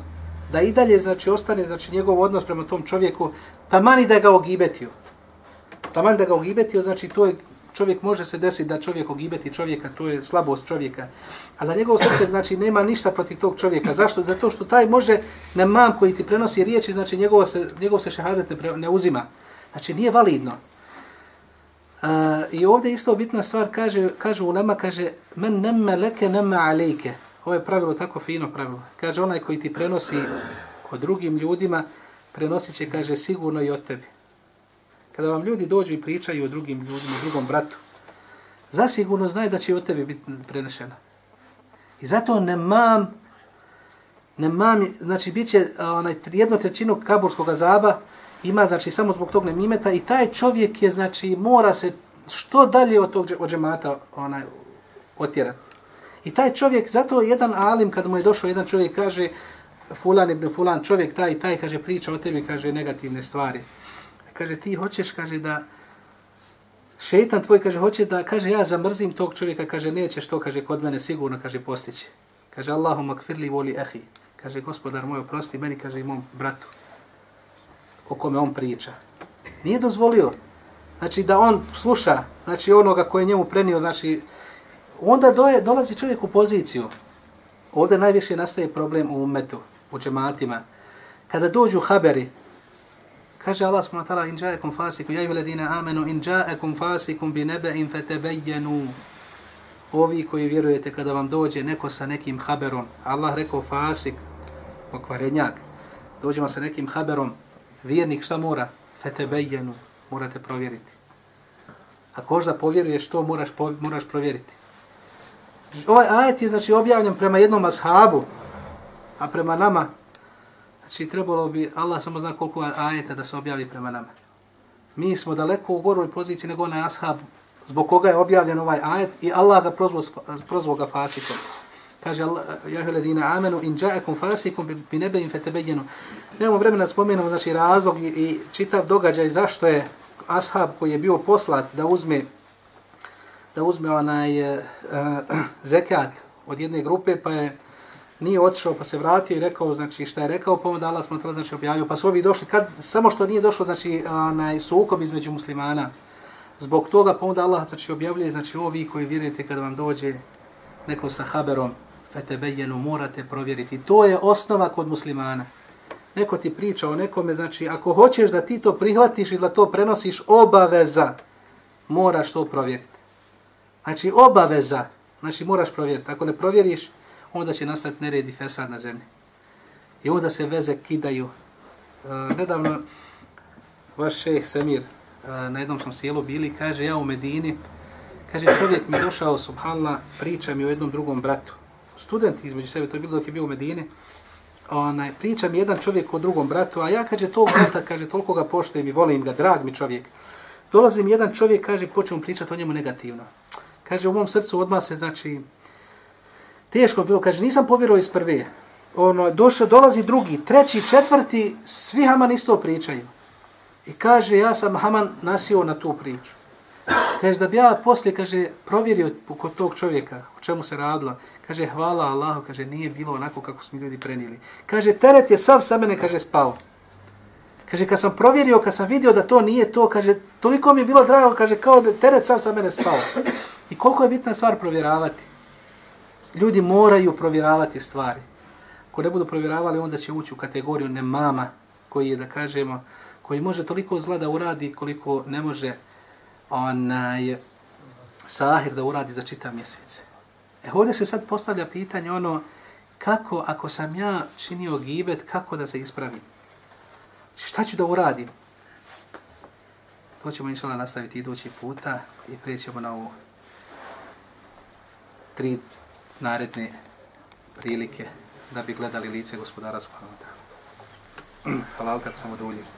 da i dalje, znači, ostane, znači, njegov odnos prema tom čovjeku, tamani da ga ogibetio. Taman da ga ogibetio, znači, to je, čovjek može se desiti da čovjek ogibeti čovjeka, to je slabost čovjeka. A da njegov srce, znači, nema ništa protiv tog čovjeka. Zašto? Zato što taj može, na mam koji ti prenosi riječi, znači, njegov se, njegov se šehadet ne, pre, ne uzima. Znači, nije validno. A, I ovdje isto bitna stvar, kaže, kaže ulema, kaže, men nemme leke nemme alejke. Ovo je pravilo, tako fino pravilo. Kaže, onaj koji ti prenosi o drugim ljudima, prenosit će, kaže, sigurno i od tebi. Kada vam ljudi dođu i pričaju o drugim ljudima, o drugom bratu, zasigurno znaju da će od tebi biti prenešena. I zato nemam, nemam, znači, bit će onaj, jednu trećinu kaburskog zaba, ima, znači, samo zbog tog nemimeta i taj čovjek je, znači, mora se što dalje od tog od džemata onaj, otjerati. I taj čovjek, zato jedan alim, kad mu je došao jedan čovjek, kaže, fulan ibn fulan, čovjek taj taj, kaže, priča o tebi, kaže, negativne stvari. Kaže, ti hoćeš, kaže, da, šeitan tvoj, kaže, hoće da, kaže, ja zamrzim tog čovjeka, kaže, nećeš to, kaže, kod mene sigurno, kaže, postići. Kaže, Allahumma kfirli voli ehi. Kaže, gospodar moj, oprosti meni, kaže, i mom bratu o kome on priča. Nije dozvolio. Znači da on sluša, znači onoga koje njemu prenio, znači onda doje, dolazi čovjek u poziciju. Ovdje najviše nastaje problem u umetu, u džematima. Kada dođu haberi, kaže Allah subhanahu wa ta'ala, in ja'akum fasikum, ja ayyuhalladhina amanu in ja'akum fasikum bi naba'in fatabayyanu. Ovi koji vjerujete kada vam dođe neko sa nekim haberom, Allah rekao fasik, pokvarenjak, dođemo sa nekim haberom, vjernik šta mora? Fetebejenu, morate provjeriti. Ako hoš da povjeruješ to, moraš, moraš provjeriti. Ovaj ajet je znači, objavljen prema jednom ashabu, a prema nama, znači trebalo bi, Allah samo zna koliko ajeta da se objavi prema nama. Mi smo daleko u goroj poziciji nego onaj ashab zbog koga je objavljen ovaj ajet i Allah ga prozvao, prozvao ga fasikom. Kaže Allah, ja ledina amenu in ja'akum fasikum bi nebein fetebejenu. Nemamo vremena da spomenemo znači, razlog i, i čitav događaj zašto je ashab koji je bio poslat da uzme da uzme onaj e, zekat od jedne grupe, pa je nije otišao, pa se vratio i rekao, znači šta je rekao, pa onda Allah smo tada znači objavio, pa su ovi došli, kad, samo što nije došlo, znači, onaj sukob između muslimana, zbog toga, pa onda Allah znači objavljuje, znači ovi koji vjerujete kada vam dođe neko sa haberom, fetebejenu, morate provjeriti. To je osnova kod muslimana neko ti priča o nekome, znači ako hoćeš da ti to prihvatiš i da to prenosiš, obaveza moraš to provjeriti. Znači, obaveza, znači moraš provjeriti. Ako ne provjeriš, onda će nastati nered i fesad na zemlji. I onda se veze kidaju. E, nedavno, vaš šeh Semir, e, na jednom sam sjelu bili, kaže, ja u Medini, kaže, čovjek mi došao, subhanallah, priča mi o jednom drugom bratu. Student između sebe, to je bilo dok je bio u Medini, onaj, priča mi jedan čovjek o drugom bratu, a ja, kaže, tog brata, kaže, toliko ga poštujem i volim ga, drag mi čovjek. Dolazim jedan čovjek, kaže, počnem pričati o njemu negativno. Kaže, u mom srcu odmah se, znači, teško bilo, kaže, nisam povjerovao iz prve. Ono, došao, dolazi drugi, treći, četvrti, svi Haman isto pričaju. I kaže, ja sam Haman nasio na tu priču. Kaže, da bi ja poslije, kaže, provjerio kod tog čovjeka, o čemu se radilo, kaže, hvala Allahu, kaže, nije bilo onako kako smo ljudi prenijeli. Kaže, teret je sav sa mene, kaže, spao. Kaže, kad sam provjerio, kad sam vidio da to nije to, kaže, toliko mi je bilo drago, kaže, kao da teret sav sa mene spao. I koliko je bitna stvar provjeravati? Ljudi moraju provjeravati stvari. Ako ne budu provjeravali, onda će ući u kategoriju nemama, koji je, da kažemo, koji može toliko zla da uradi koliko ne može onaj sahir da uradi za čitav mjesec. E ovdje se sad postavlja pitanje ono, kako ako sam ja činio gibet, kako da se ispravim? Šta ću da uradim? To ćemo inšala nastaviti idući puta i prijećemo na ovu tri naredne prilike da bi gledali lice gospodara Subhanahu wa ta'ala. Halal kako sam oduljio.